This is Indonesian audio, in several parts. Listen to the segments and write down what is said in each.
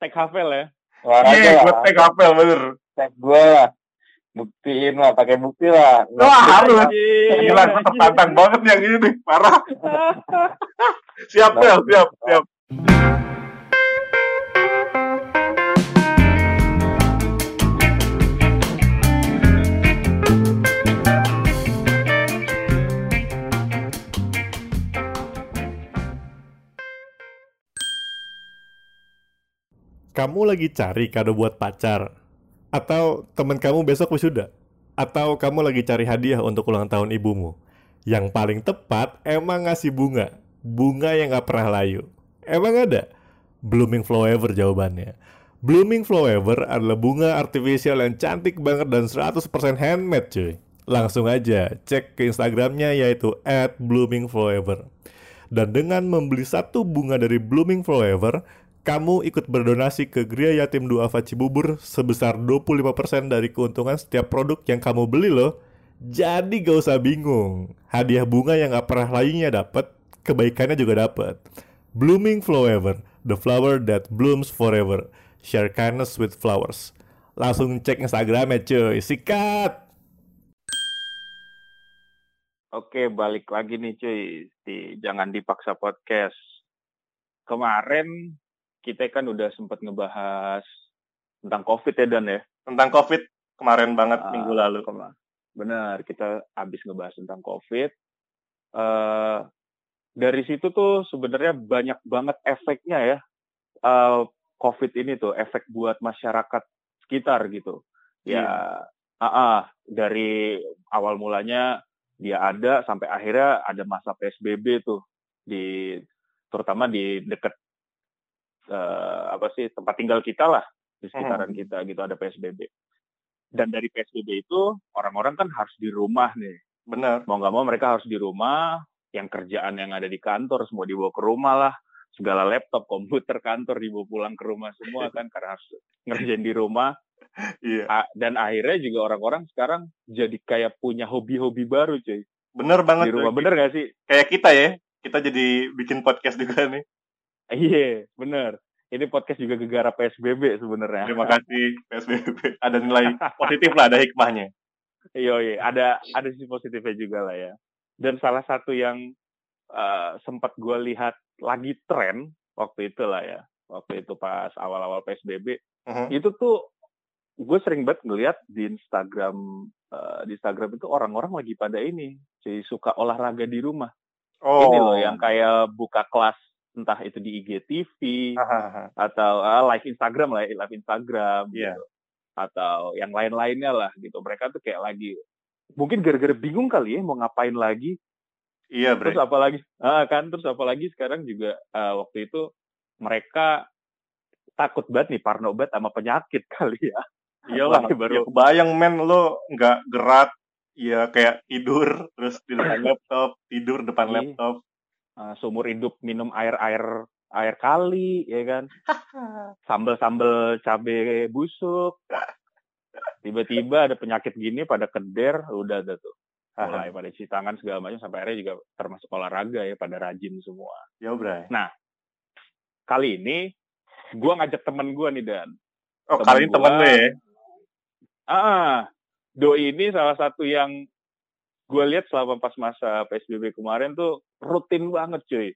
tag Havel ya. Olahraga Iya, lah. gue tag apel bener. Tag gue lah. Buktiin lah, pakai bukti lah. Wah, harus. Anjing. Gila, gue tertantang banget yang ini nih, parah. siap, Bel, siap, siap. Kamu lagi cari kado buat pacar? Atau teman kamu besok wisuda? Atau kamu lagi cari hadiah untuk ulang tahun ibumu? Yang paling tepat emang ngasih bunga. Bunga yang gak pernah layu. Emang ada? Blooming Flower jawabannya. Blooming Flower adalah bunga artifisial yang cantik banget dan 100% handmade cuy. Langsung aja cek ke Instagramnya yaitu at Blooming Flower. Dan dengan membeli satu bunga dari Blooming Forever, kamu ikut berdonasi ke Gria Yatim Duafa Cibubur sebesar 25% dari keuntungan setiap produk yang kamu beli loh. Jadi gak usah bingung. Hadiah bunga yang gak pernah lainnya dapat, kebaikannya juga dapat. Blooming Forever, the flower that blooms forever. Share kindness with flowers. Langsung cek Instagramnya cuy, sikat! Oke, balik lagi nih cuy di Jangan Dipaksa Podcast. Kemarin kita kan udah sempat ngebahas tentang COVID ya Dan ya. Tentang COVID kemarin banget Ah, minggu lalu. kema- Benar, kita habis ngebahas tentang COVID. Eh dari situ tuh sebenarnya banyak banget efeknya ya. eh COVID ini tuh efek buat masyarakat sekitar gitu. Ya, ah, ah, dari awal mulanya dia ada sampai akhirnya ada masa PSBB tuh di terutama di dekat eh, apa sih tempat tinggal kita lah di sekitaran kita gitu ada PSBB. Dan dari PSBB itu orang-orang kan harus di rumah nih. Bener. Mau nggak mau mereka harus di rumah. Yang kerjaan yang ada di kantor semua dibawa ke rumah lah. Segala laptop, komputer kantor dibawa pulang ke rumah semua kan karena harus ngerjain di rumah. Iya. Dan akhirnya juga orang-orang sekarang jadi kayak punya hobi-hobi baru cuy. Bener banget. Di rumah bener gak sih? Kayak kita ya. Kita jadi bikin podcast juga nih. Iya, bener. Ini podcast juga gegara PSBB sebenarnya. Terima kasih PSBB. Ada nilai positif lah, ada hikmahnya. Iya, iya, ada ada sisi positifnya juga lah ya. Dan salah satu yang eh, sempat gue lihat lagi tren waktu itu lah ya, waktu itu pas awal-awal PSBB, Mhm. itu tuh gue sering banget ngeliat di Instagram eh, di Instagram itu orang-orang lagi pada ini, jadi suka olahraga di rumah. Oh. Ini loh yang kayak buka kelas entah itu di IGTV Hahaha. atau ah, live Instagram lah, live Instagram Iya. gitu. Atau yang lain-lainnya lah gitu. Mereka tuh kayak lagi mungkin gara-gara bingung kali ya mau ngapain lagi. Iya, Bre. Terus apalagi ah, kan terus apalagi sekarang juga ah, waktu itu mereka takut banget nih parno banget sama penyakit kali ya. Iyalah, Apalagi baru ya kebayang men lo nggak gerak, ya kayak tidur terus di depan laptop, tidur depan Iya. laptop. Ah, seumur hidup minum air air air kali ya kan. Sambel-sambel cabe busuk. Tiba-tiba ada penyakit gini pada keder, udah ada tuh. mulai pada cuci tangan segala macam sampai akhirnya juga termasuk olahraga ya pada rajin semua. Ya, Bray. Kali ini gua ngajak temen gua nih Dan. Oh, Temen kali ini temen lo ya? Ah, Doi ini salah satu yang gue lihat selama pas masa PSBB kemarin tuh rutin banget cuy.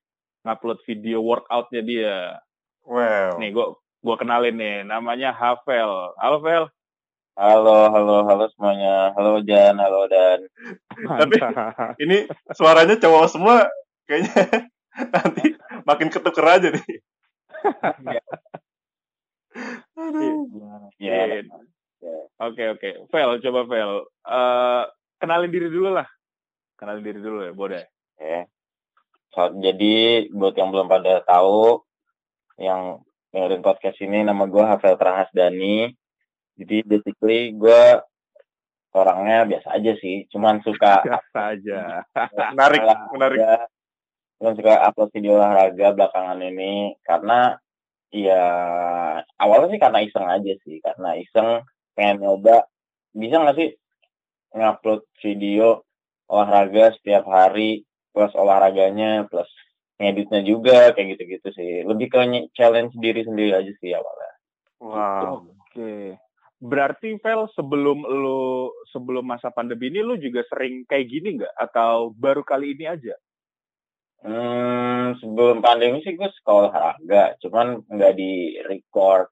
Ngupload video workoutnya dia. Wow. Nih gua gua kenalin nih namanya Havel. Halo Vel. Halo, halo, halo semuanya. Halo Jan, halo Dan. Tapi- Ini suaranya cowok semua kayaknya nanti makin ketuker aja nih. Aduh. Ya, Oke oke. Vel coba Vel. Eh, kenalin diri dulu lah. Kenalin diri dulu ya, boleh. ya. Jadi buat yang belum pada tahu, yang dengerin podcast ini, nama gue Havel Trahasdani. Jadi basically gue orangnya biasa aja sih, cuman suka Biasa aja. Menarik, menarik. Cuman suka upload video olahraga belakangan ini karena ya awalnya sih karena iseng aja sih, karena iseng pengen nyoba bisa nggak sih ngupload video olahraga setiap hari plus olahraganya plus ngeditnya juga kayak gitu-gitu sih lebih ke challenge diri sendiri aja sih awalnya Wow. Oke. Berarti Vel sebelum lu sebelum masa pandemi ini lu juga sering kayak gini nggak atau baru kali ini aja? Hmm, sebelum pandemi sih gue sekolah olahraga, cuman nggak di record,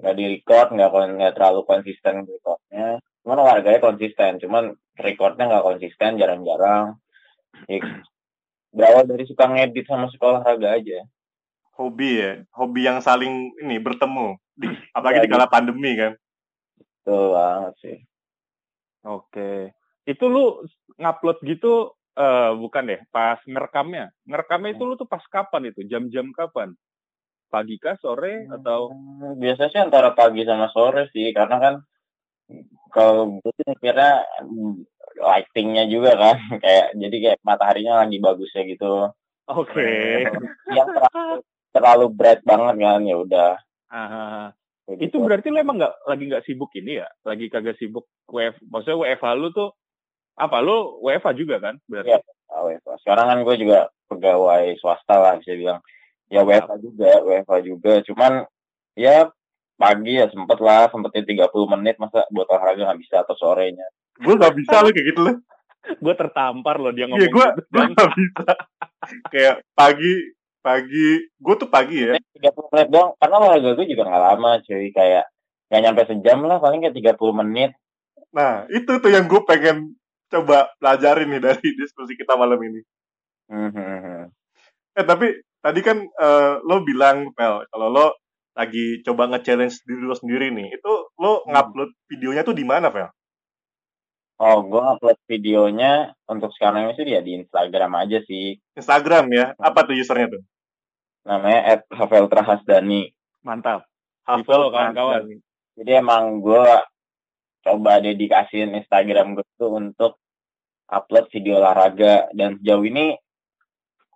nggak di record, nggak nggak terlalu konsisten recordnya. Cuman olahraganya konsisten, cuman recordnya nggak konsisten, jarang-jarang. Ya, berawal dari suka ngedit sama suka olahraga aja. Hobi ya, hobi yang saling ini bertemu. Di, apalagi di Iya, kala pandemi kan. Betul banget sih. Oke. Itu lu ngupload gitu eh bukan deh, pas ngerekamnya. Ngerekamnya itu lu tuh pas kapan itu? Jam-jam kapan? Pagi kah, sore atau Hmm, biasanya sih antara pagi sama sore sih, karena kan kalau gue sih mikirnya hmm, lightingnya juga kan, kayak jadi kayak mataharinya lagi bagusnya gitu. Oke. Yang terlalu, terlalu bright banget kan, ya udah. Ah, kayak itu gitu. berarti lu emang nggak lagi nggak sibuk ini ya? Lagi kagak sibuk WF, maksudnya WFH lu tuh apa lu WFH juga kan? Berarti. Ah, WFH. Sekarang kan gue juga pegawai swasta lah bisa bilang. Ya WFH juga, WFH juga. Cuman ya pagi ya sempet lah, sempetnya 30 menit masa buat olahraga nggak bisa atau sorenya. Gue gak bisa loh kayak gitu loh. Gue tertampar loh dia Iya, ngomong gue gitu. gue gak bisa. kayak pagi, pagi, gue tuh pagi ya. 30 menit doang, karena olahraga gue juga nggak lama cuy, kayak nggak nyampe sejam lah, paling kayak 30 menit. Nah, itu tuh yang gue pengen coba pelajarin nih dari diskusi kita malam ini. Hmm. Eh, tapi tadi kan eh, lo bilang, Pel, kalau lo lagi coba nge-challenge diri lo sendiri nih, itu lo ngupload videonya tuh di mana, Pel? Oh, gue upload videonya untuk sekarang ini sih ya di Instagram aja sih. Instagram ya? Apa tuh usernya tuh? Namanya @haveltrahasdani. Mantap. Di Hafal follow kawan-kawan. Jadi emang gue coba dedikasiin Instagram gue tuh untuk upload video olahraga dan sejauh ini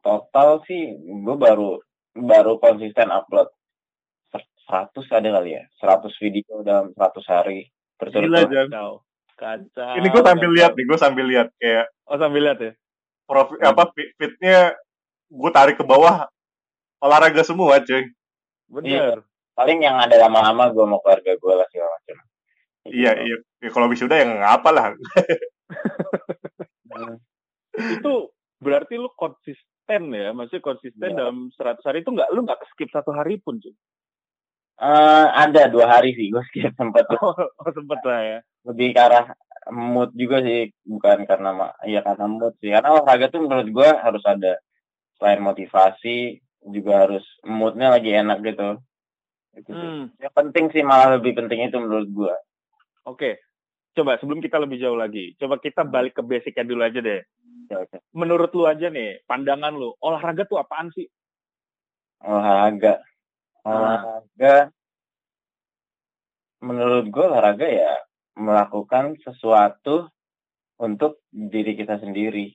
total sih gue baru baru konsisten upload 100 ada kali ya 100 video dalam 100 hari Gila, berturut-turut Jan. Kacau. Ini gue sambil lihat nih, gue sambil lihat kayak Oh sambil lihat ya. profil apa feed- feednya gue tarik ke bawah olahraga semua, cuy. Bener. paling yang ada lama-lama gue mau keluarga gue lah segala macam Iya, iya. Ya, kalau wisuda ya nggak apa lah. Hmm. Itu berarti lu konsisten ya, maksudnya konsisten Iya. dalam 100 hari itu nggak lu nggak skip satu hari pun cuy. Eh, ada dua hari sih gue skip sempat Oh, oh sempet lah ya. lebih ke arah mood juga sih bukan karena ya karena mood sih karena olahraga tuh menurut gue harus ada selain motivasi juga harus moodnya lagi enak gitu itu sih. Hmm. yang penting sih malah lebih penting itu menurut gue Oke. Coba sebelum kita lebih jauh lagi, coba kita balik ke basicnya dulu aja deh. Oke, oke. Menurut lu aja nih, pandangan lu, olahraga tuh apaan sih? olahraga olahraga menurut gue olahraga ya melakukan sesuatu untuk diri kita sendiri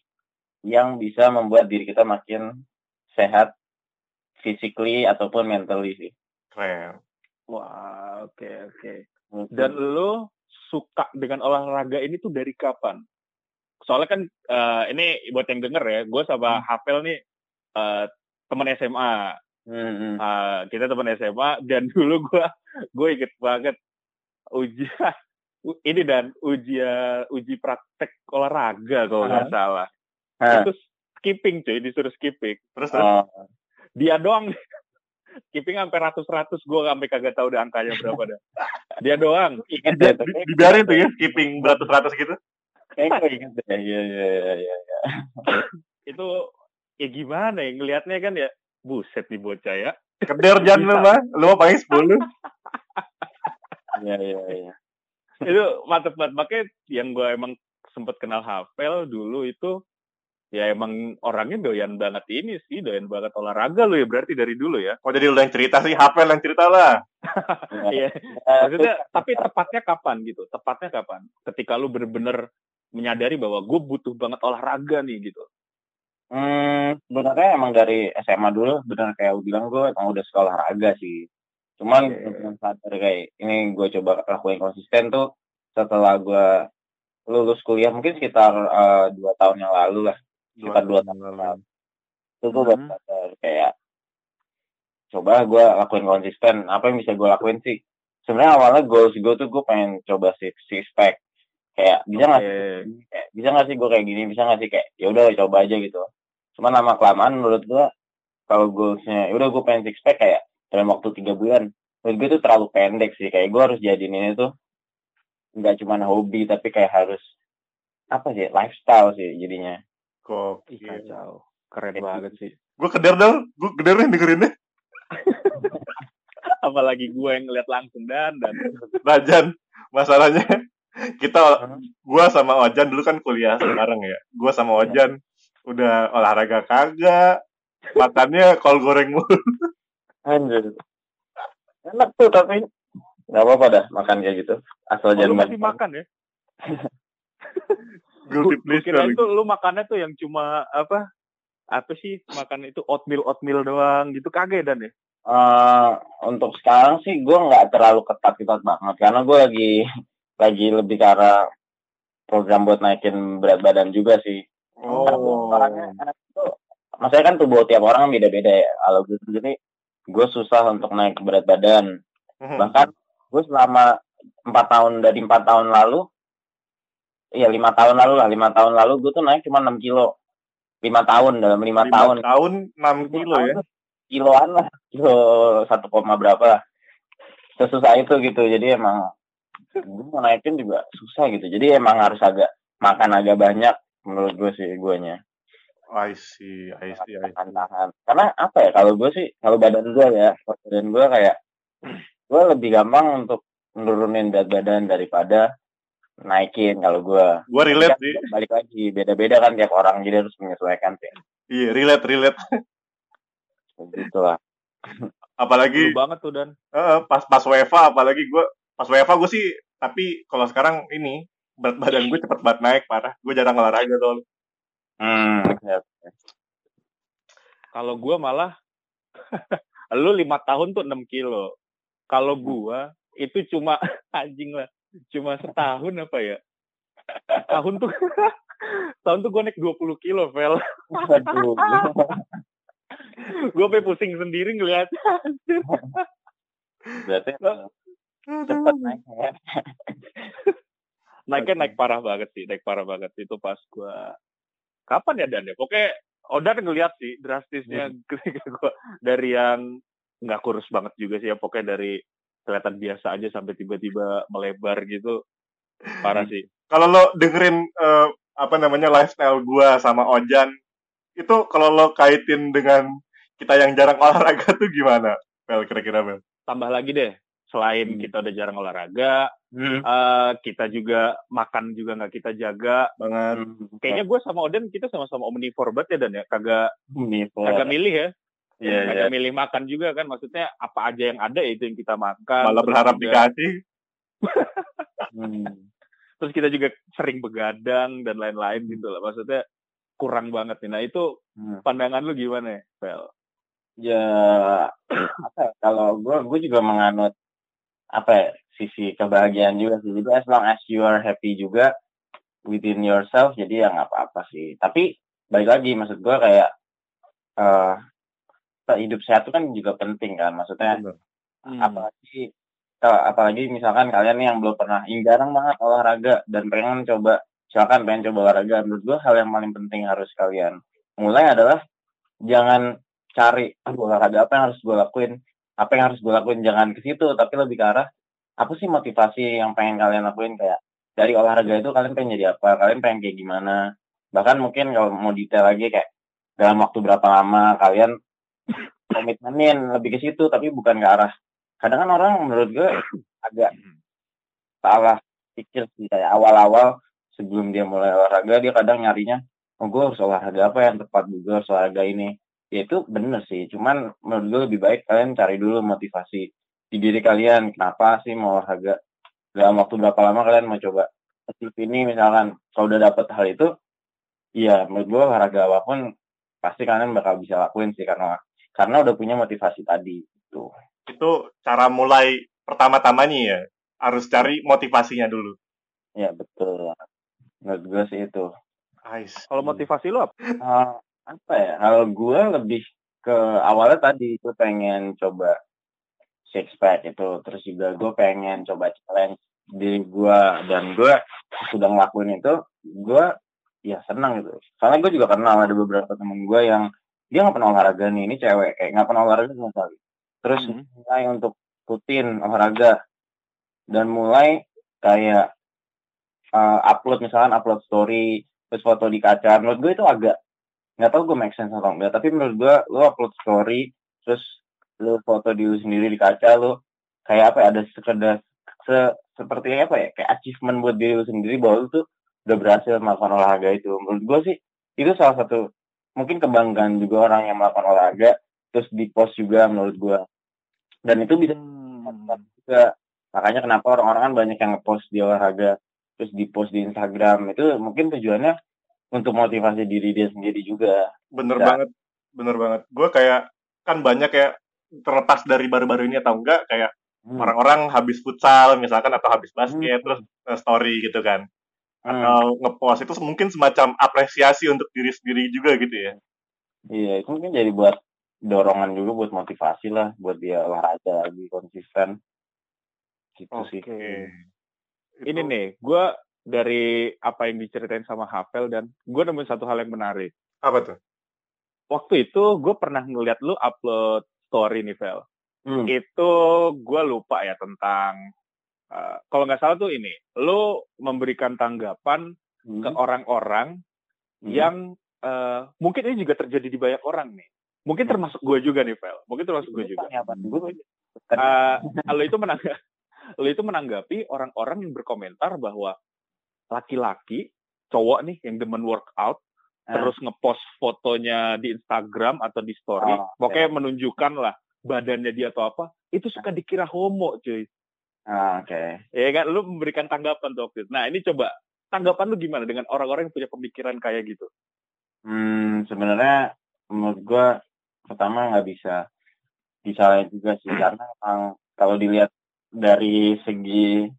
yang bisa membuat diri kita makin sehat physically ataupun mentally sih. Keren. Wah, oke oke. Menurut Dan lu suka dengan olahraga ini tuh dari kapan? Soalnya kan eh, ini buat yang denger ya, gue sama Hafel nih eh, teman SMA. Hmm, hmm. Eh, kita teman SMA dan dulu gue gue inget banget ujian ini dan ujian uji praktek olahraga kalau nggak salah. Hah. Itu skipping cuy, disuruh skipping. Terus. Oh, Dia doang skipping sampai ratus-ratus gue sampai kagak tahu udah angkanya berapa dah. Dia doang. ingat deh, di- dibiarin tuh ya skipping beratus-ratus gitu. Kayak gue ingat deh. Iya, iya, iya, iya. iya. Itu ya gimana ya ngelihatnya kan ya buset nih bocah ya. Keder jangan lu mah. Lu mah paling 10. Iya, iya, iya. itu mantep banget makanya yang gue emang sempet kenal Hafel dulu itu ya emang orangnya doyan banget ini sih doyan banget olahraga lo ya berarti dari dulu ya Kok jadi lu yang cerita sih? Hafel yang cerita lah. iya maksudnya tapi tepatnya kapan gitu tepatnya kapan ketika lu bener-bener menyadari bahwa gue butuh banget olahraga nih gitu Hmm, sebenarnya emang dari SMA dulu benar kayak lu bilang gue emang udah sekolah olahraga sih. Cuman Oke. dengan sadar kayak ini gue coba lakuin konsisten tuh setelah gue lulus kuliah mungkin sekitar eh, dua tahun yang lalu lah. Sekitar dua tahun yang lalu. Itu gue Hmm. sadar kayak coba gue lakuin konsisten apa yang bisa gue lakuin sih sebenarnya awalnya goals gue tuh gue pengen coba six six pack kayak bisa nggak Oke. sih kayak, bisa nggak sih gue kayak gini bisa nggak sih kayak ya udah coba aja gitu cuman lama kelamaan menurut gue kalau goalsnya ya udah gue pengen six pack kayak dalam waktu tiga bulan menurut gue tuh terlalu pendek sih kayak gue harus jadiin ini tuh nggak cuma hobi tapi kayak harus apa sih lifestyle sih jadinya Ih, Gokil. kacau. Keren Kayak banget sih. Gue keder dong, gue keder nih dengerinnya. Apalagi gue yang ngeliat langsung dan dan. Rajan, masalahnya kita, gua sama Ojan dulu kan kuliah sekarang ya. Gua sama Ojan udah olahraga kagak, makannya kol goreng mulu. Anjir. Enak tuh tapi nggak apa-apa dah makan kayak gitu. Asal Oh, jangan masih makan ya? Guilty pleasure. itu lu makannya tuh yang cuma apa? Apa sih makan itu oatmeal oatmeal doang gitu kagak dan ya? Eh, untuk sekarang sih gue nggak terlalu ketat-ketat banget karena gue lagi lagi lebih ke arah program buat naikin berat badan juga sih. Oh. orangnya anak itu, maksudnya kan tubuh tiap orang kan beda-beda ya. Kalau gue sendiri, gue susah untuk naik berat badan. Mhm. Bahkan gue selama empat tahun dari empat tahun lalu, iya lima tahun lalu lah, lima tahun lalu gue tuh naik cuma 6 kilo. Lima tahun dalam lima, tahun. tahun 6 kilo ya. Kiloan lah, kilo satu koma berapa lah. Sesusah itu gitu. Jadi emang gue mau naikin juga susah gitu. Jadi emang harus agak makan agak banyak menurut gue sih guanya. I see, I see, I see. tahan karena apa ya kalau gue sih kalau badan gue ya badan gue kayak gue lebih gampang untuk nurunin berat badan daripada naikin kalau gue Gue relate sih. balik lagi beda-beda kan tiap orang jadi harus menyesuaikan sih Iya, relate, relate. gitu lah Apalagi Lu banget tuh dan. eh, pas pas WFA, apalagi gue pas WFA gue sih, tapi kalau sekarang ini berat badan gue cepet banget naik parah. Gue jarang olahraga soalnya. hmm ya. Kalau gue malah lu lima tahun tuh 6 kilo. Kalau gua itu cuma anjing lah, cuma setahun apa ya? Tahun tuh tahun tuh gue naik 20 kilo, Vel. Gue sampai pusing sendiri ngeliat. berarti cepet naik ya Naiknya naik parah banget sih, naik parah banget itu pas gua kapan ya Dan ya? Pokoknya Odan ngeliat sih drastisnya gua dari yang nggak kurus banget juga sih ya, pokoknya dari kelihatan biasa aja sampai tiba-tiba melebar gitu. Parah sih. Kalau lo dengerin eh, apa namanya lifestyle gue sama Ojan, itu kalau lo kaitin dengan kita yang jarang olahraga tuh gimana? Mel, kira-kira Mel. Tambah lagi deh, selain Hmm. kita udah jarang olahraga, eh, kita juga makan juga nggak kita jaga. Banget. Kayaknya gue sama Oden kita sama-sama omnivore banget ya Dan ya, kagak Ini, kagak milih ya. Iya, iya. Kagak milih makan juga kan, maksudnya apa aja yang ada ya itu yang kita makan. Malah berharap juga- dikasih. Hmm. Terus kita juga sering begadang dan lain-lain gitu lah. Maksudnya kurang banget nih. Nah itu Hmm. pandangan lu gimana ya, Vel? ya apa ya, kalau gue gue juga menganut apa ya, sisi kebahagiaan juga sih. Jadi as long as you are happy juga within yourself jadi ya nggak apa-apa sih. Tapi balik lagi maksud gue kayak eh hidup sehat itu kan juga penting kan. Maksudnya Hmm. apalagi kalau- apalagi misalkan kalian nih yang belum pernah yang jarang banget olahraga dan pengen coba silakan pengen coba olahraga menurut gue hal yang paling penting harus kalian mulai adalah jangan cari "Aduh, olahraga apa yang harus gue lakuin apa yang harus gue lakuin? Jangan ke situ tapi lebih ke arah apa sih motivasi yang pengen kalian lakuin? Kayak dari olahraga itu kalian pengen jadi apa? Kalian pengen kayak gimana? Bahkan mungkin kalau mau detail lagi kayak dalam waktu berapa lama kalian komitmenin lebih ke situ tapi bukan ke arah. Kadang kan orang menurut gue agak salah pikir sih. Kayak awal-awal sebelum dia mulai olahraga dia kadang nyarinya oh gue harus olahraga apa yang tepat? Gue harus olahraga ini ya itu bener sih cuman menurut gue lebih baik kalian cari dulu motivasi di diri kalian kenapa sih mau olahraga dalam waktu berapa lama kalian mau coba achieve ini misalkan kalau udah dapet hal itu iya menurut gue olahraga apa pun pasti kalian bakal bisa lakuin sih karena karena udah punya motivasi tadi itu Itu cara mulai pertama-tamanya ya. Harus cari motivasinya dulu. ya betul menurut gue sih itu Nice. Kalau motivasi lu apa? Eh, apa ya kalau gue lebih ke awalnya tadi gue pengen coba six pack itu. Terus juga gue pengen coba challenge diri gue dan gue sudah ngelakuin itu gue ya senang gitu. Soalnya gue juga kenal ada beberapa temen gue yang dia nggak pernah olahraga nih ini cewek kayak nggak pernah olahraga sama sekali. Terus Mhm. mulai untuk rutin olahraga. Dan mulai kayak uh, upload misalkan upload story terus foto di kaca. Menurut gue itu agak nggak tahu gue make sense atau enggak tapi menurut gue lo upload story terus lo foto di lu sendiri di kaca lo kayak apa ya ada sekedar se seperti apa ya kayak achievement buat diri lu sendiri bahwa lu tuh udah berhasil melakukan olahraga itu menurut gue sih itu salah satu mungkin kebanggaan juga orang yang melakukan olahraga terus di post juga menurut gue dan itu bisa Hmm. juga makanya kenapa orang-orang kan banyak yang ngepost di olahraga terus di post di Instagram itu mungkin tujuannya untuk motivasi diri dia sendiri juga Bener Ya. banget, bener banget. Gue kayak kan banyak ya terlepas dari baru-baru ini atau enggak kayak Hmm. orang-orang habis futsal misalkan atau habis basket terus eh, story gitu kan Hmm. atau ngepost itu mungkin semacam apresiasi untuk diri sendiri juga gitu ya. iya itu mungkin jadi buat dorongan juga buat motivasi lah buat dia olahraga lagi konsisten gitu sih Oke. Ini Itu- nih, gue dari apa yang diceritain sama Hafel dan gue nemuin satu hal yang menarik. apa tuh? Waktu itu gue pernah ngeliat lu upload story nih, Vel. Hmm. Itu gue lupa ya tentang uh, kalau nggak salah tuh ini, lu memberikan tanggapan Hmm. ke orang-orang Hmm. yang uh, mungkin ini juga terjadi di banyak orang nih. Mungkin termasuk gue juga nih, Vel. Mungkin termasuk gue juga. Apa? Gue Uh, lo itu menanggapi, lo itu menanggapi orang-orang yang berkomentar bahwa laki-laki, cowok nih yang demen workout, Ah. terus ngepost fotonya di Instagram atau di story, Oh, pokoknya menunjukkan lah badannya dia atau apa, itu suka dikira homo, cuy. Ah, oke Ya kan, lu memberikan tanggapan tuh waktu itu. Nah, ini coba tanggapan lu gimana dengan orang-orang yang punya pemikiran kayak gitu? Hmm, sebenarnya menurut gue pertama nggak bisa disalahin juga sih karena emang kalau dilihat dari segi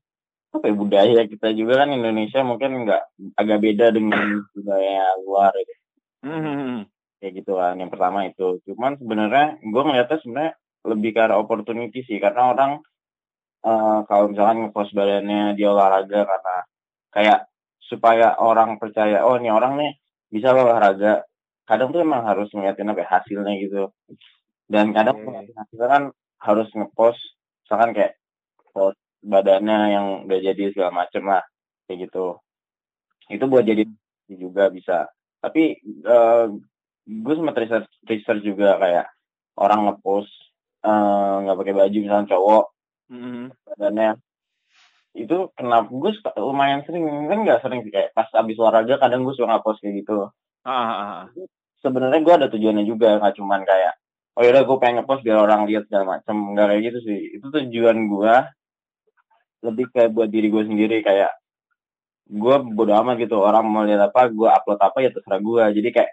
apa ya budaya kita juga kan Indonesia mungkin nggak agak beda dengan budaya luar gitu. Hmm. kayak gitu kan yang pertama itu. Cuman sebenarnya gue ngeliatnya sebenarnya lebih ke arah opportunity sih. Karena orang eh, kalau misalkan ngepost badannya dia olahraga karena kayak supaya orang percaya oh ini orang nih bisa olahraga. Kadang tuh emang harus ngeliatin apa ya, hasilnya gitu. Dan kadang ngeliatin hasilnya kan harus ngepost misalkan kayak post badannya yang udah jadi segala macem lah kayak gitu. Itu buat jadi juga bisa. Tapi eh, gue sempat research research juga kayak orang ngepost eh, nggak pakai baju misalnya cowok Hmm. badannya. Itu kenapa gue suka- lumayan sering kan nggak sering sih kayak pas abis olahraga kadang gue suka ngepost kayak gitu. Ah, ah, ah. sebenarnya gue ada tujuannya juga nggak cuman kayak oh yaudah gue pengen ngepost biar orang lihat segala macem. Nggak kayak gitu sih. Itu tujuan gue lebih kayak buat diri gue sendiri kayak gue bodo amat gitu orang mau lihat apa gue upload apa ya terserah gue jadi kayak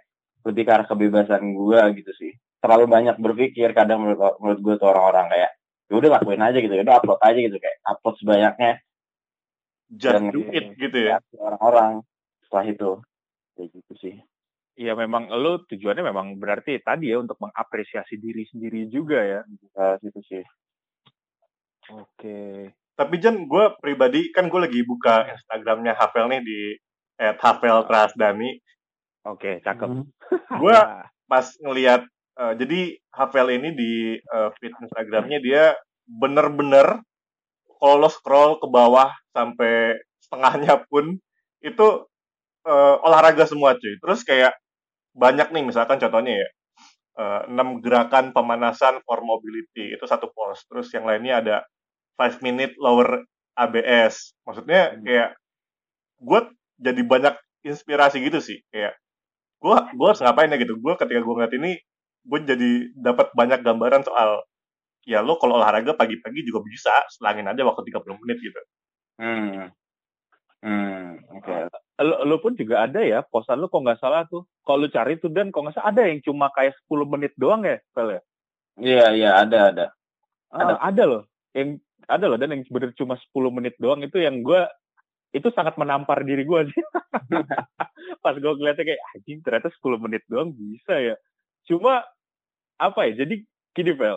lebih ke arah kebebasan gue gitu sih terlalu banyak berpikir kadang menurut menurut gue tuh orang-orang kayak ya udah lakuin aja gitu ya udah upload aja gitu kayak upload sebanyaknya Just Dan- do it gitu ya. reaksi orang-orang setelah itu kayak gitu sih Iya memang lo tujuannya memang berarti tadi ya untuk mengapresiasi diri sendiri juga ya. uh, gitu sih Oke. Tapi Jan, gue pribadi kan gue lagi buka Instagramnya Havel nih di @havel Trasdani. Oke, cakep. Hmm. Gue Ya. pas ngelihat eh, jadi Havel ini di eh, feed Instagramnya dia bener-bener kalau lo scroll ke bawah sampai setengahnya pun itu eh, olahraga semua cuy. Terus kayak banyak nih misalkan contohnya ya eh, 6 gerakan pemanasan for mobility itu satu post. Terus yang lainnya ada 5 minute lower ABS. Maksudnya kayak gue jadi banyak inspirasi gitu sih kayak gue gue harus ngapain ya gitu gue ketika gue ngeliat ini gue jadi dapat banyak gambaran soal ya lo kalau olahraga pagi-pagi juga bisa selangin aja waktu 30 menit gitu Hmm. Hmm. Oke. Lo, lo pun juga ada ya postan lo kok nggak salah tuh. Kalau lo cari tuh dan kok nggak salah ada yang cuma kayak 10 menit doang ya, Fel ya? Iya iya ada ada. Ah, ada loh. Yang ada loh dan yang bener cuma 10 menit doang itu yang gue itu sangat menampar diri gue sih. Pas gue ngeliatnya kayak anjing ternyata 10 menit doang bisa ya. Cuma apa ya? Jadi gini, Vel.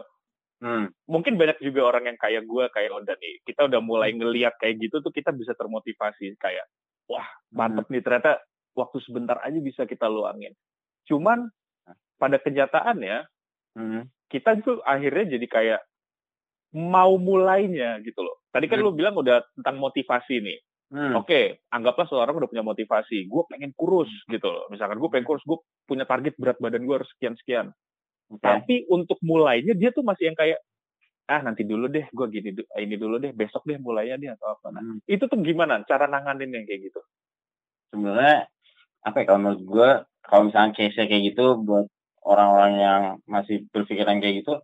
Hmm. Mungkin banyak juga orang yang kayak gue, kayak Oda nih. Kita udah mulai ngeliat kayak gitu tuh kita bisa termotivasi. Kayak, wah mantep nih ternyata waktu sebentar aja bisa kita luangin. Cuman pada kenyataannya Hmm. kita tuh akhirnya jadi kayak mau mulainya gitu loh. Tadi kan Hmm. lu bilang udah tentang motivasi nih. Hmm. Oke, anggaplah seorang udah punya motivasi. Gue pengen kurus gitu loh. Misalkan gue pengen kurus, gue punya target berat badan gue harus sekian-sekian. Oke. Tapi untuk mulainya dia tuh masih yang kayak ah nanti dulu deh, gue gini ini dulu deh, besok deh mulainya dia atau apa. Nah, Hmm. itu tuh gimana cara nanganin yang kayak gitu? sebenarnya apa ya kalau menurut gue kalau misalnya case kayak gitu buat orang-orang yang masih berpikiran kayak gitu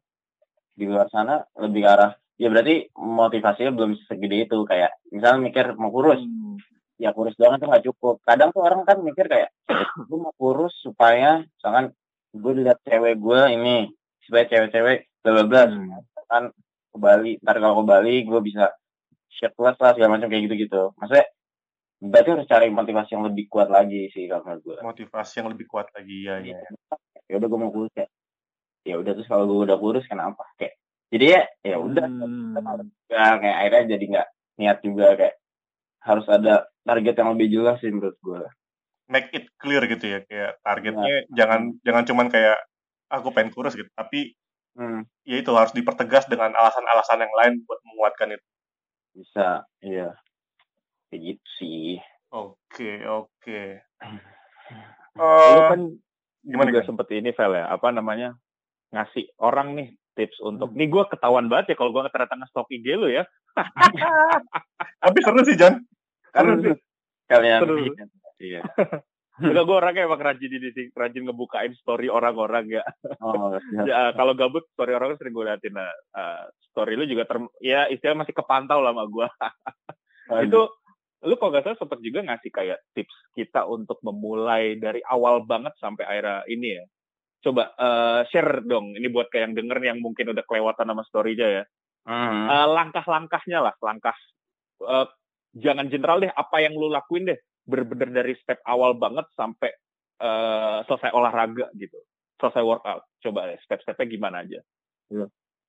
di luar sana lebih ke arah ya berarti motivasinya belum segede itu kayak misalnya mikir mau kurus Hmm. ya kurus doang itu nggak cukup kadang tuh orang kan mikir kayak gue mau kurus supaya misalkan gue lihat cewek gue ini supaya cewek-cewek bla bla bla Hmm. kan ke Bali ntar kalau ke Bali gue bisa shirtless lah segala macam kayak gitu gitu maksudnya berarti harus cari motivasi yang lebih kuat lagi sih kalau menurut gue Motivasi yang lebih kuat lagi ya. ya. ya udah gue mau kurus ya ya udah terus kalau gue udah kurus kenapa kayak jadi ya ya udah Hmm. ya, kayak akhirnya jadi nggak niat juga kayak harus ada target yang lebih jelas sih menurut gue Make it clear gitu ya kayak targetnya Iya. jangan jangan cuman kayak aku pengen kurus gitu, tapi hmm, ya itu harus dipertegas dengan alasan-alasan yang lain buat menguatkan itu. bisa iya kayak gitu sih Oke, oke. Lu Eh, kan gimana juga kan? seperti ini, Vel ya, apa namanya, ngasih orang nih tips untuk, Hmm. nih gue ketahuan banget ya kalau gue ternyata nge-stok IG lu ya. Tapi seru sih, Jan. Seru Kan sih. kalian Seru. iya Enggak, gue orangnya emang rajin ini sih, rajin ngebukain story orang-orang ya. oh siap. ya kalau gabut, story orang sering gue liatin. Nah, eh, story lu juga, ter ya istilah masih kepantau lah sama gue. itu, lu kalau nggak salah sempet juga ngasih kayak tips kita untuk memulai dari awal banget sampai akhirnya ini ya. Coba eh, share dong, ini buat kayak yang denger yang mungkin udah kelewatan sama story-nya ya. Hmm. Eh, langkah-langkahnya lah, langkah eh, jangan general deh, apa yang lu lakuin deh, bener-bener dari step awal banget sampai eh, selesai olahraga gitu, selesai workout. Coba deh, step-stepnya gimana aja?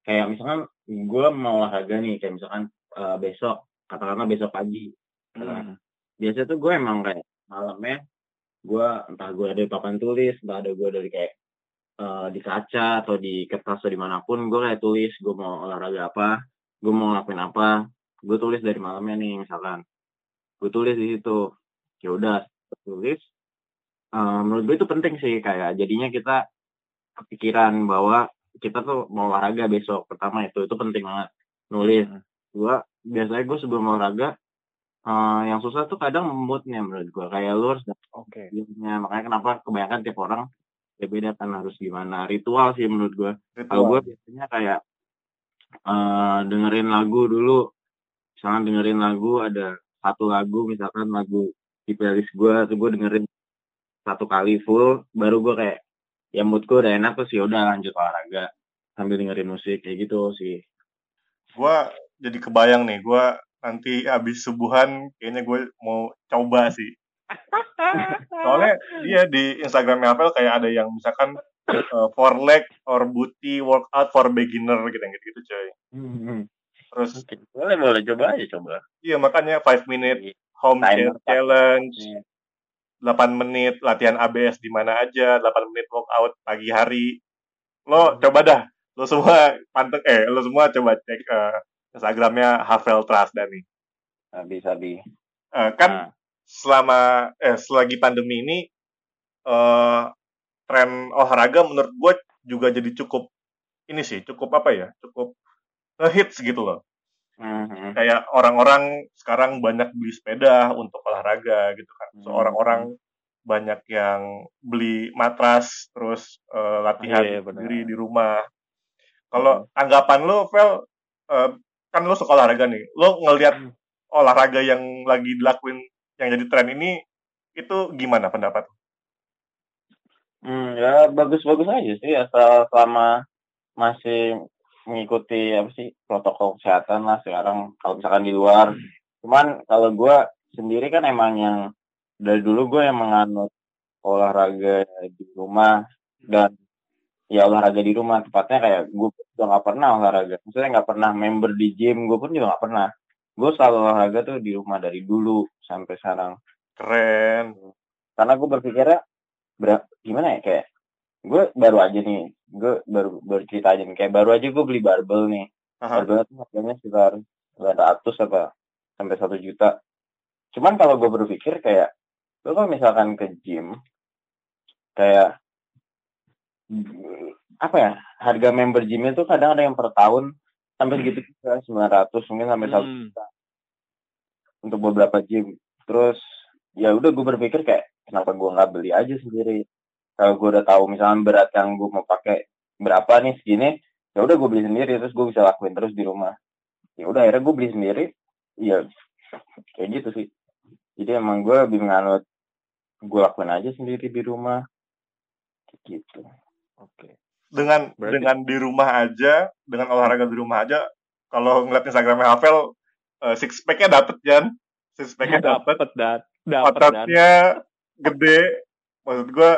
kayak misalkan gue mau olahraga nih kayak misalkan eh, besok katakanlah besok pagi Hmm. biasa tuh gue emang kayak malamnya gue entah gue ada papan tulis entah ada gue dari kayak eh, di kaca atau di kertas atau di mana pun gue kayak tulis gue mau olahraga apa gue mau ngelakuin apa gue tulis dari malamnya nih misalkan. Gue tulis di situ. Ya udah tulis Eh, menurut gue itu penting sih kayak jadinya kita kepikiran bahwa kita tuh mau olahraga besok pertama itu itu penting banget. Nulis. Hmm. gua biasanya gue sebelum olahraga eh, yang susah tuh kadang moodnya menurut gua. Kayak lu harus Oke. dapetnya makanya kenapa kebanyakan tiap orang ya beda kan harus gimana. Ritual sih menurut gua. Kalau gue biasanya kayak eh dengerin lagu dulu. Misalnya dengerin lagu ada satu lagu misalkan lagu di playlist gue tuh gue dengerin satu kali full baru gue kayak ya mood gue udah enak terus ya udah lanjut olahraga sambil dengerin musik kayak gitu sih. Gua jadi kebayang nih, gua nanti habis subuhan kayaknya gue mau coba sih. Soalnya dia di Instagram Apple kayak ada yang misalkan eh, for leg or booty workout for beginner gitu gitu coy. Terus boleh boleh coba aja coba iya makanya 5 minute home Timer. gym challenge, Iya. 8 menit latihan ABS di mana aja, 8 menit workout pagi hari. Lo coba dah, lo semua panteng eh lo semua coba cek eh, Instagramnya Havel Trust nih. sabi sabi Eh, kan Nah. Selama eh selagi pandemi ini eh tren olahraga menurut gue juga jadi cukup ini sih cukup apa ya cukup ngehits gitu loh Mhm. kayak orang-orang sekarang banyak beli sepeda untuk olahraga gitu kan so Hmm. orang-orang banyak yang beli matras terus eh, latihan Iya, benar. sendiri di rumah kalau tanggapan lo Vel eh, kan lo suka olahraga nih lo ngelihat olahraga yang lagi dilakuin yang jadi tren ini itu gimana pendapat? Hmm, ya bagus-bagus aja sih asal selama masih mengikuti apa sih protokol kesehatan lah sekarang kalau misalkan di luar. Cuman kalau gue sendiri kan emang yang dari dulu gue yang menganut olahraga di rumah dan ya olahraga di rumah. Tepatnya kayak gue udah nggak pernah olahraga. Maksudnya nggak pernah member di gym gue pun juga nggak pernah gue selalu olahraga tuh di rumah dari dulu sampai sekarang Keren. karena gue berpikirnya ber- gimana ya kayak gue baru aja nih gue baru baru cerita aja nih kayak baru aja gue beli barbel nih Aha. barbel tuh harganya sekitar 900 apa sampai satu juta cuman kalau gue berpikir kayak lo kalau misalkan ke gym kayak apa ya harga member gym itu kadang ada yang per tahun sampai segitu juga 900 mungkin sampai satu Hmm. juta. Untuk beberapa gym terus ya udah gue berpikir kayak kenapa gue nggak beli aja sendiri? Kalau gue udah tahu misalnya berat yang gue mau pakai berapa nih segini ya udah gue beli sendiri terus gue bisa lakuin terus di rumah. Ya udah akhirnya gue beli sendiri ya kayak gitu sih. Jadi emang gue lebih menganut gue lakuin aja sendiri di rumah. Kayak gitu. Oke. Dengan Berarti- dengan di rumah aja, dengan olahraga di rumah aja, kalau ngeliat Instagramnya Havel, eh, six pack-nya dapet, Jan. Six pack-nya dapet. Dapat dan. Dapat dan. ototnya gede. Maksud gue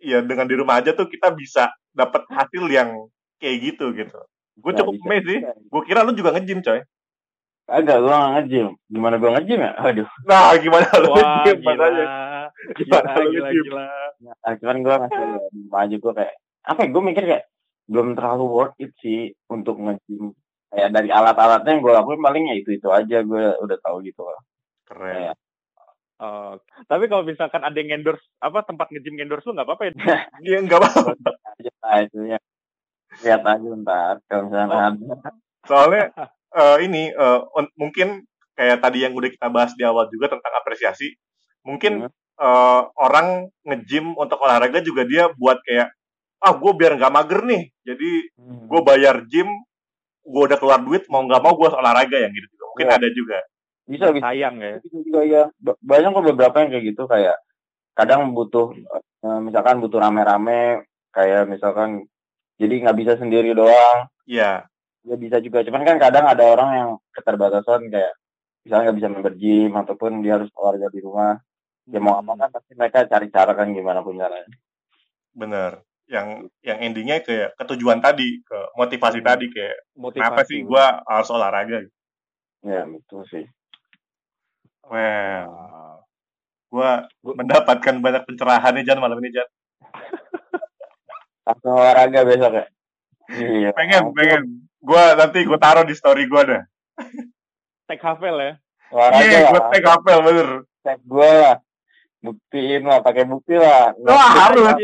ya dengan di rumah aja tuh kita bisa dapat hasil yang kayak gitu gitu. Gue cukup bisa amazed sih. gue kira lu juga nge-gym coy. Agak gue nggak nge-gym. Gimana gue nge-gym ya? Aduh nah gimana lu Wah, nge-gym? gila. makanya Gila, Gimana lu gila, gila. Nah, cuman gue masih di rumah aja gue kayak apa ya gue mikir kayak belum terlalu worth it sih untuk nge-gym kayak dari alat-alatnya yang gue lakuin paling ya itu itu aja gue udah tahu gitu loh keren kayak Oh, tapi kalau misalkan ada yang endorse apa tempat nge-gym endorse lu nggak apa-apa ya? dia nggak apa aja ya lihat aja ntar kalau misalnya Oh. ada soalnya eh, ini un- mungkin kayak tadi yang udah kita bahas di awal juga tentang apresiasi mungkin Hmm. eh, orang nge-gym untuk olahraga juga dia buat kayak ah gue biar nggak mager nih. Jadi gue bayar gym gue udah keluar duit mau nggak mau gue olahraga yang gitu juga. Mungkin Iya. ada juga. Bisa bisa. Sayang ya. gitu juga ya Ba- banyak kok beberapa yang kayak gitu. Kayak kadang butuh eh, misalkan butuh rame-rame kayak misalkan jadi nggak bisa sendiri doang. Iya. Ya bisa juga. Cuman kan kadang ada orang yang keterbatasan kayak misalnya nggak bisa member gym ataupun dia harus olahraga di rumah. Ya mau apa kan pasti mereka cari cara kan gimana pun caranya. Bener yang yang endingnya kayak ketujuan tadi ke motivasi tadi kayak Motivasi. kenapa sih gue harus olahraga? Ya betul sih. Well Wow. gue mendapatkan banyak pencerahan nih Jan malam ini Jan. Langsung olahraga besok ya? Iya. Pengen pengen. Gue nanti gue taruh di story gue dah Tag Havel ya. olahraga iya gue lah. take apel bener. Tag gue lah buktiin lah pakai bukti lah wah harus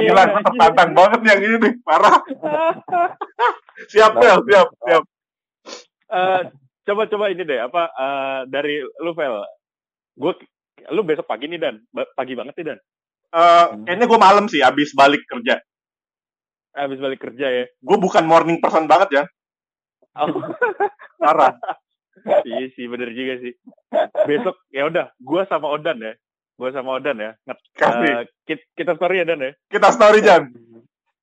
gila gue tertantang banget yang ini nih parah siap Pel siap siap Eh, coba coba ini deh apa eh, dari lu Vel. Gue lu besok pagi nih Dan. Pagi banget nih Dan. Eh, kayaknya gue malam sih abis balik kerja Habis balik kerja ya. gue bukan morning person banget ya Oh, parah iya sih bener juga sih. Besok ya udah, gua sama Odan ya. Gua sama Odan ya. Nge- kit- kita story ya Dan ya. kita story Jan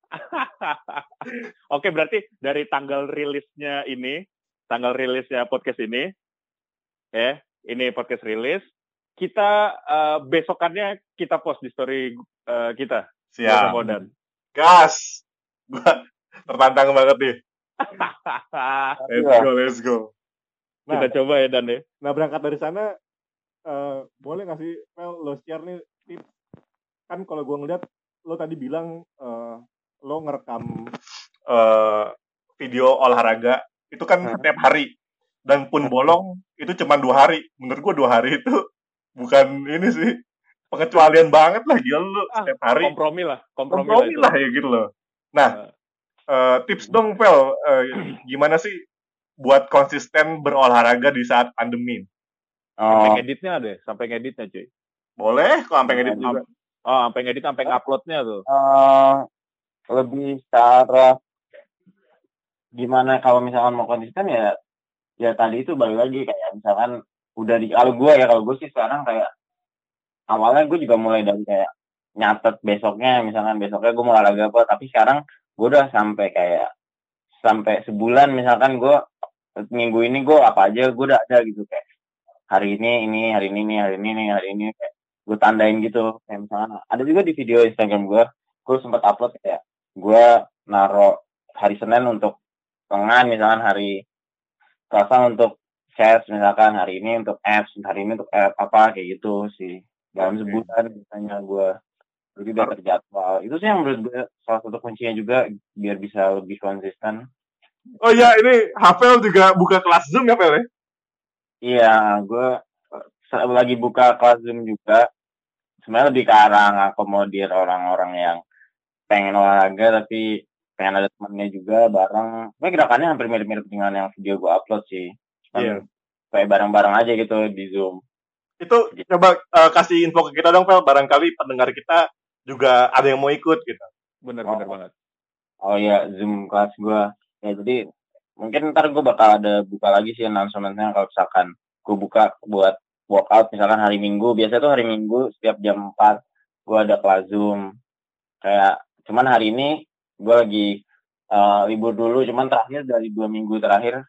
Oke, berarti dari tanggal rilisnya ini, tanggal rilisnya podcast ini, ya, ini podcast rilis, kita eh, besokannya kita post di story eh, kita. Gua siap sama Odan. gas gue tertantang banget nih let's go let's go kita coba ya Dan ya. Nah berangkat dari sana eh, boleh nggak sih Mel lo share nih tips? Kan kalau gua ngeliat lo tadi bilang eh, lo ngerekam Eh, video olahraga itu kan Hmm. setiap hari. Dan pun bolong itu cuma dua hari. Menurut gue dua hari itu bukan ini sih pengecualian banget lah gila lu Ah, setiap hari. Kompromi lah, kompromi, kompromi lah. lah ya gitu loh. Nah eh, tips dong Pel Eh, gimana sih buat konsisten berolahraga di saat pandemi Sampai oh ngeditnya ada, ya? sampai ngeditnya cuy. boleh kok sampai ngedit juga Oh, sampai ngedit, sampai nguploadnya tuh. eh, lebih secara gimana kalau misalkan mau konsisten ya ya tadi itu balik lagi kayak misalkan udah di kalau gue ya kalau gue sih sekarang kayak awalnya gue juga mulai dari kayak nyatet besoknya misalkan besoknya gue mau olahraga apa tapi sekarang gue udah sampai kayak sampai sebulan misalkan gue minggu ini gue apa aja gue udah ada gitu kayak hari ini ini hari ini ini hari ini ini hari ini kayak gue tandain gitu kayak misalkan ada juga di video Instagram gue gue sempat upload kayak gue naro hari Senin untuk lengan misalkan hari Selasa untuk chest misalkan hari ini untuk abs hari ini untuk abs, apa kayak gitu sih dalam Oke. sebulan misalnya gue jadi udah terjadwal itu sih yang menurut gue salah satu kuncinya juga biar bisa lebih konsisten Oh iya, ini Havel juga buka kelas Zoom ya, Vel ya? Iya gue eh, lagi buka kelas zoom juga sebenarnya lebih ke arah ngakomodir orang-orang yang pengen olahraga tapi pengen ada temannya juga bareng Tapi gerakannya hampir mirip-mirip dengan yang video gue upload sih Cuman Iya. kayak bareng-bareng aja gitu di zoom Itu coba eh, kasih info ke kita dong, Vel. Barangkali pendengar kita juga ada yang mau ikut gitu. Bener-bener Oh. banget. Oh iya, Zoom kelas gue. Ya jadi mungkin ntar gue bakal ada buka lagi sih announcementnya kalau misalkan gue buka buat workout misalkan hari Minggu. Biasanya tuh hari Minggu setiap jam 4 gue ada kelas Zoom. Kayak cuman hari ini gue lagi eh, libur dulu. Cuman terakhir dari dua minggu terakhir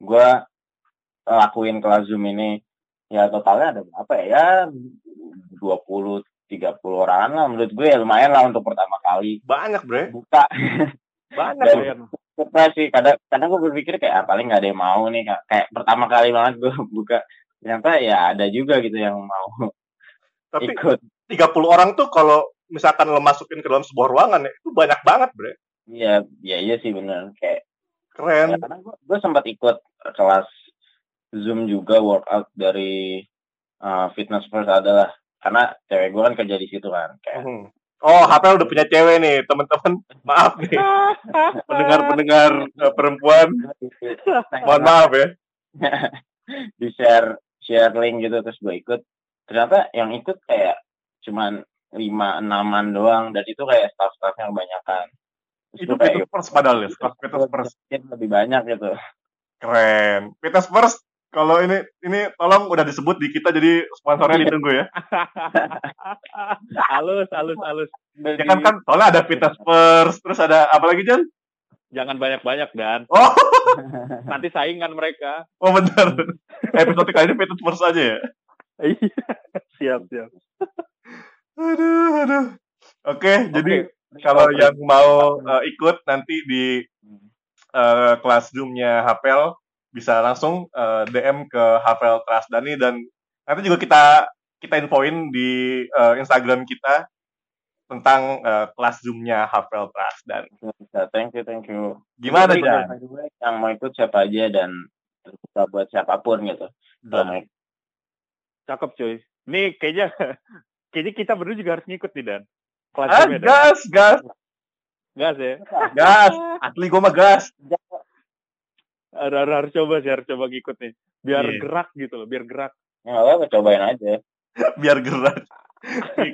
gue lakuin kelas Zoom ini. Ya totalnya ada berapa ya? Ya 20 30 orang lah menurut gue ya lumayan lah untuk pertama kali Banyak, Bre. buka Banyak. Dan- Surprise sih kadang kadang gue berpikir kayak ah, paling nggak ada yang mau nih kayak, kayak pertama kali banget gue buka ternyata ya ada juga gitu yang mau Tapi ikut 30 orang tuh kalau misalkan lo masukin ke dalam sebuah ruangan ya, itu banyak banget, Bre. iya iya iya sih bener kayak Keren. ya, karena gue gue sempat ikut kelas zoom juga workout dari uh, fitness first adalah karena cewek gue kan kerja di situ kan kayak Mhm. Oh, Havel udah punya cewek nih, teman-teman. Maaf nih, pendengar-pendengar eh, perempuan. Mohon maaf ya. di share share link gitu terus gue ikut ternyata yang ikut kayak cuman lima enaman doang dan itu kayak staff staffnya kebanyakan terus Itu kayak First padahal ya, staff Fitness First. mungkin lebih banyak gitu Keren. Fitness First, kalau ini ini tolong udah disebut di kita jadi sponsornya ditunggu ya. halus, halus, halus. Ya kan kan soalnya ada Fitness First, terus ada apa lagi Jan? Jangan banyak-banyak dan Oh, nanti saingan mereka. oh benar. Episode kali ini Fitness First aja ya. Iya. siap, siap. Aduh, aduh. Oke, jadi kalau yang mau eh, ikut nanti di eh, kelas Zoom-nya Hafel bisa langsung eh, DM ke Hafel Trasdani dan nanti juga kita kita infoin di eh, Instagram kita tentang eh, kelas Zoom-nya Hafel Trasdani. bisa thank you thank you Gimana way, yang mau ikut siapa aja dan terbuka buat siapa pun gitu ikut. Cakep cuy. Ini kayaknya kayaknya kita berdua juga harus ngikut nih Dan. Kelas Ah, Zoom-nya, Dan. gas, gas, Gas ya. gas. Asli gue mah gas. Harus, harus, harus coba sih, harus coba ngikut nih. Biar Iya. gerak gitu loh, biar gerak. ya nggak apa-apa cobain aja Biar gerak.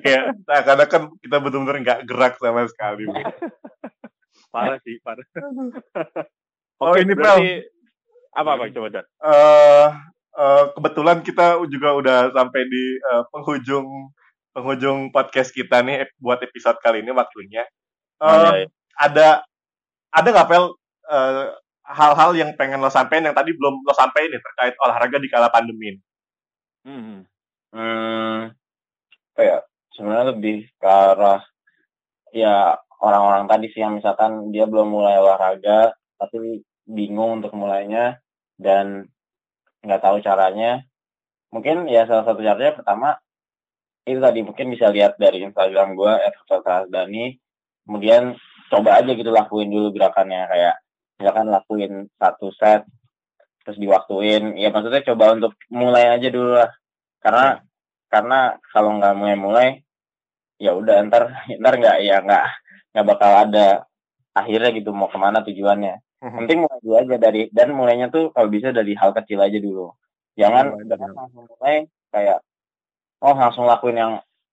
Kayak, nah, karena kan kita benar-benar nggak gerak sama sekali. Parah sih, parah. Oh, Oke, ini, berarti apa apa coba Dan? eh eh, kebetulan kita juga udah sampai di eh, penghujung penghujung podcast kita nih buat episode kali ini waktunya. Eh, Oh, iya, iya. Ada ada nggak Pel eh, hal-hal yang pengen lo sampein yang tadi belum lo sampein nih terkait olahraga di kala pandemi ini? Hmm. Hmm, ya? Sebenarnya lebih ke arah ya orang-orang tadi sih yang misalkan dia belum mulai olahraga tapi bingung untuk mulainya dan nggak tahu caranya. Mungkin ya salah satu caranya pertama itu tadi mungkin bisa lihat dari Instagram gue Dani. Kemudian coba aja gitu lakuin dulu gerakannya kayak misalkan lakuin satu set terus diwaktuin. Ya maksudnya coba untuk mulai aja dulu lah. Karena karena kalau nggak mulai mulai ya udah ntar ntar nggak ya nggak nggak bakal ada akhirnya gitu mau ke mana tujuannya. Mhm. penting mulai dulu aja dari dan mulainya tuh kalau bisa dari hal kecil aja dulu. Jangan jangan langsung mulai kayak oh langsung lakuin yang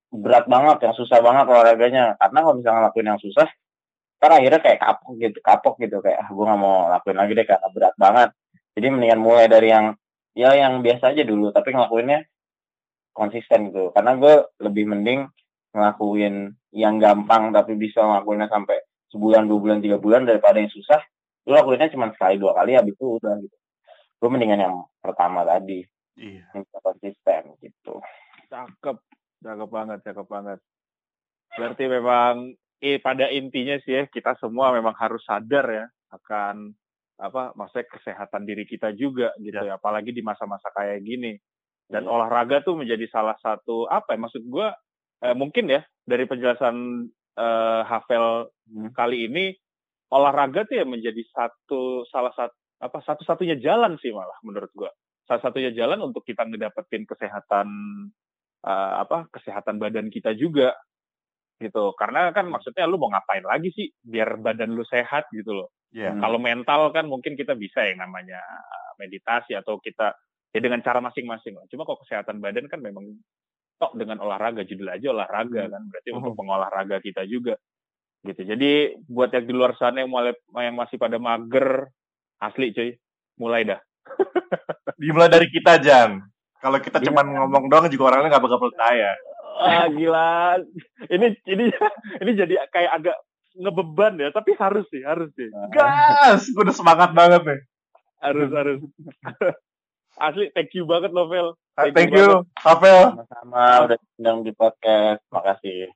berat banget yang susah banget olahraganya. Karena kalau misalnya lakuin yang susah kan akhirnya kayak kapok gitu kapok gitu. Kayak ah, gue nggak mau lakuin lagi deh karena berat banget. Jadi mendingan mulai dari yang ya yang biasa aja dulu tapi ngelakuinnya konsisten gitu. Karena gue lebih mending ngelakuin yang gampang tapi bisa ngelakuinnya sampai sebulan dua bulan tiga bulan daripada yang susah. Lu lakuinnya cuma sekali dua kali habis itu udah gitu. Gue mendingan yang pertama tadi. Iya. yang bisa konsisten gitu. Cakep, cakep banget, cakep banget. Berarti memang eh, pada intinya sih ya kita semua memang harus sadar ya akan apa maksudnya kesehatan diri kita juga gitu ya, apalagi di masa-masa kayak gini. Dan Iya. olahraga tuh menjadi salah satu apa ya maksud gua eh, mungkin ya dari penjelasan eh, Havel Hmm. kali ini olahraga tuh ya menjadi satu salah satu apa satu-satunya jalan sih malah menurut gua. Salah satunya jalan untuk kita ngedapetin kesehatan eh, apa kesehatan badan kita juga gitu. Karena kan maksudnya lu mau ngapain lagi sih biar badan lu sehat gitu loh. Iya. Hmm. Kalau mental kan mungkin kita bisa yang namanya uh, meditasi atau kita ya dengan cara masing-masing lah. Cuma kalau kesehatan badan kan memang tok dengan olahraga judul aja olahraga kan berarti untuk pengolahraga kita juga gitu. Jadi buat yang di luar sana yang mulai yang masih pada mager asli cuy mulai dah. Dimulai dari kita Jan. Kalau kita Iya. cuman ngomong doang juga orangnya nggak bakal percaya. Ah gila. Ini ini ini jadi kayak agak ngebeban ya, tapi harus sih, harus sih. Gas, gue udah semangat banget nih. Harus harus. Asli thank you banget Novel. Thank you, Havel. Sama-sama udah undang di podcast. Makasih.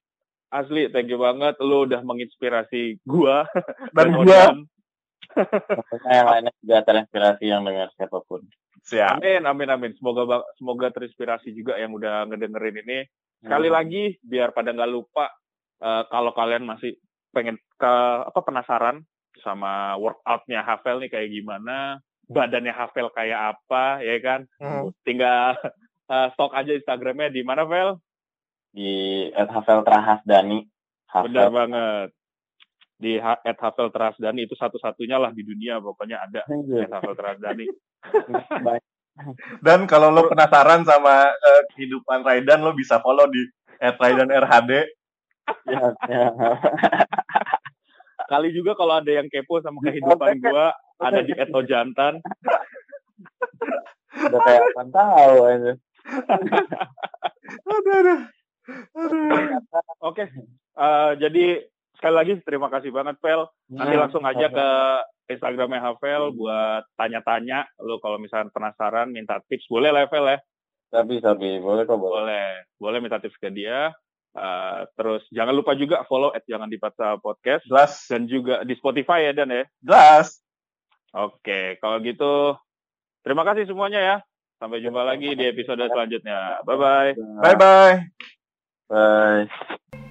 Asli, thank you banget. Lu udah menginspirasi gua Dan gua. Ojan. Semoga yang lainnya juga terinspirasi yang dengar siapa pun. Siap. Amin, amin, amin. Semoga semoga terinspirasi juga yang udah ngedengerin ini. Sekali Hmm. lagi, biar pada nggak lupa, eh, kalau kalian masih pengen ke apa penasaran sama workoutnya Havel nih kayak gimana, badannya Havel kayak apa, ya kan? Hmm. Tinggal eh, stok aja Instagramnya di mana, Vel? Di Ed Havel Trahas Dani. Benar banget. Di at Havel Terasdani itu satu-satunya lah di dunia pokoknya ada at Havel Terasdani. Baik. Dan kalau lo penasaran sama eh, kehidupan Raidan, lo bisa follow di @raidanrhd. Ya, ya. Kali juga kalau ada yang kepo sama kehidupan gua ada di Eto Jantan. Udah kayak apa tahu aja. Aduh, aduh. Aduh. Oke. Eh, jadi sekali lagi terima kasih banget Pel. Nanti Hmm. langsung aja ke Instagramnya Havel buat tanya-tanya. Lu kalau misalnya penasaran minta tips boleh lah Vel ya. Tapi, tapi. Boleh kok, boleh. Boleh. Boleh minta tips ke dia. Eh, terus jangan lupa juga follow at jangan dipaksa podcast Jelas, dan juga di Spotify ya Dan ya. jelas. Oke, kalau gitu terima kasih semuanya ya. Sampai jumpa lagi di episode selanjutnya. Bye bye. Bye bye. Bye.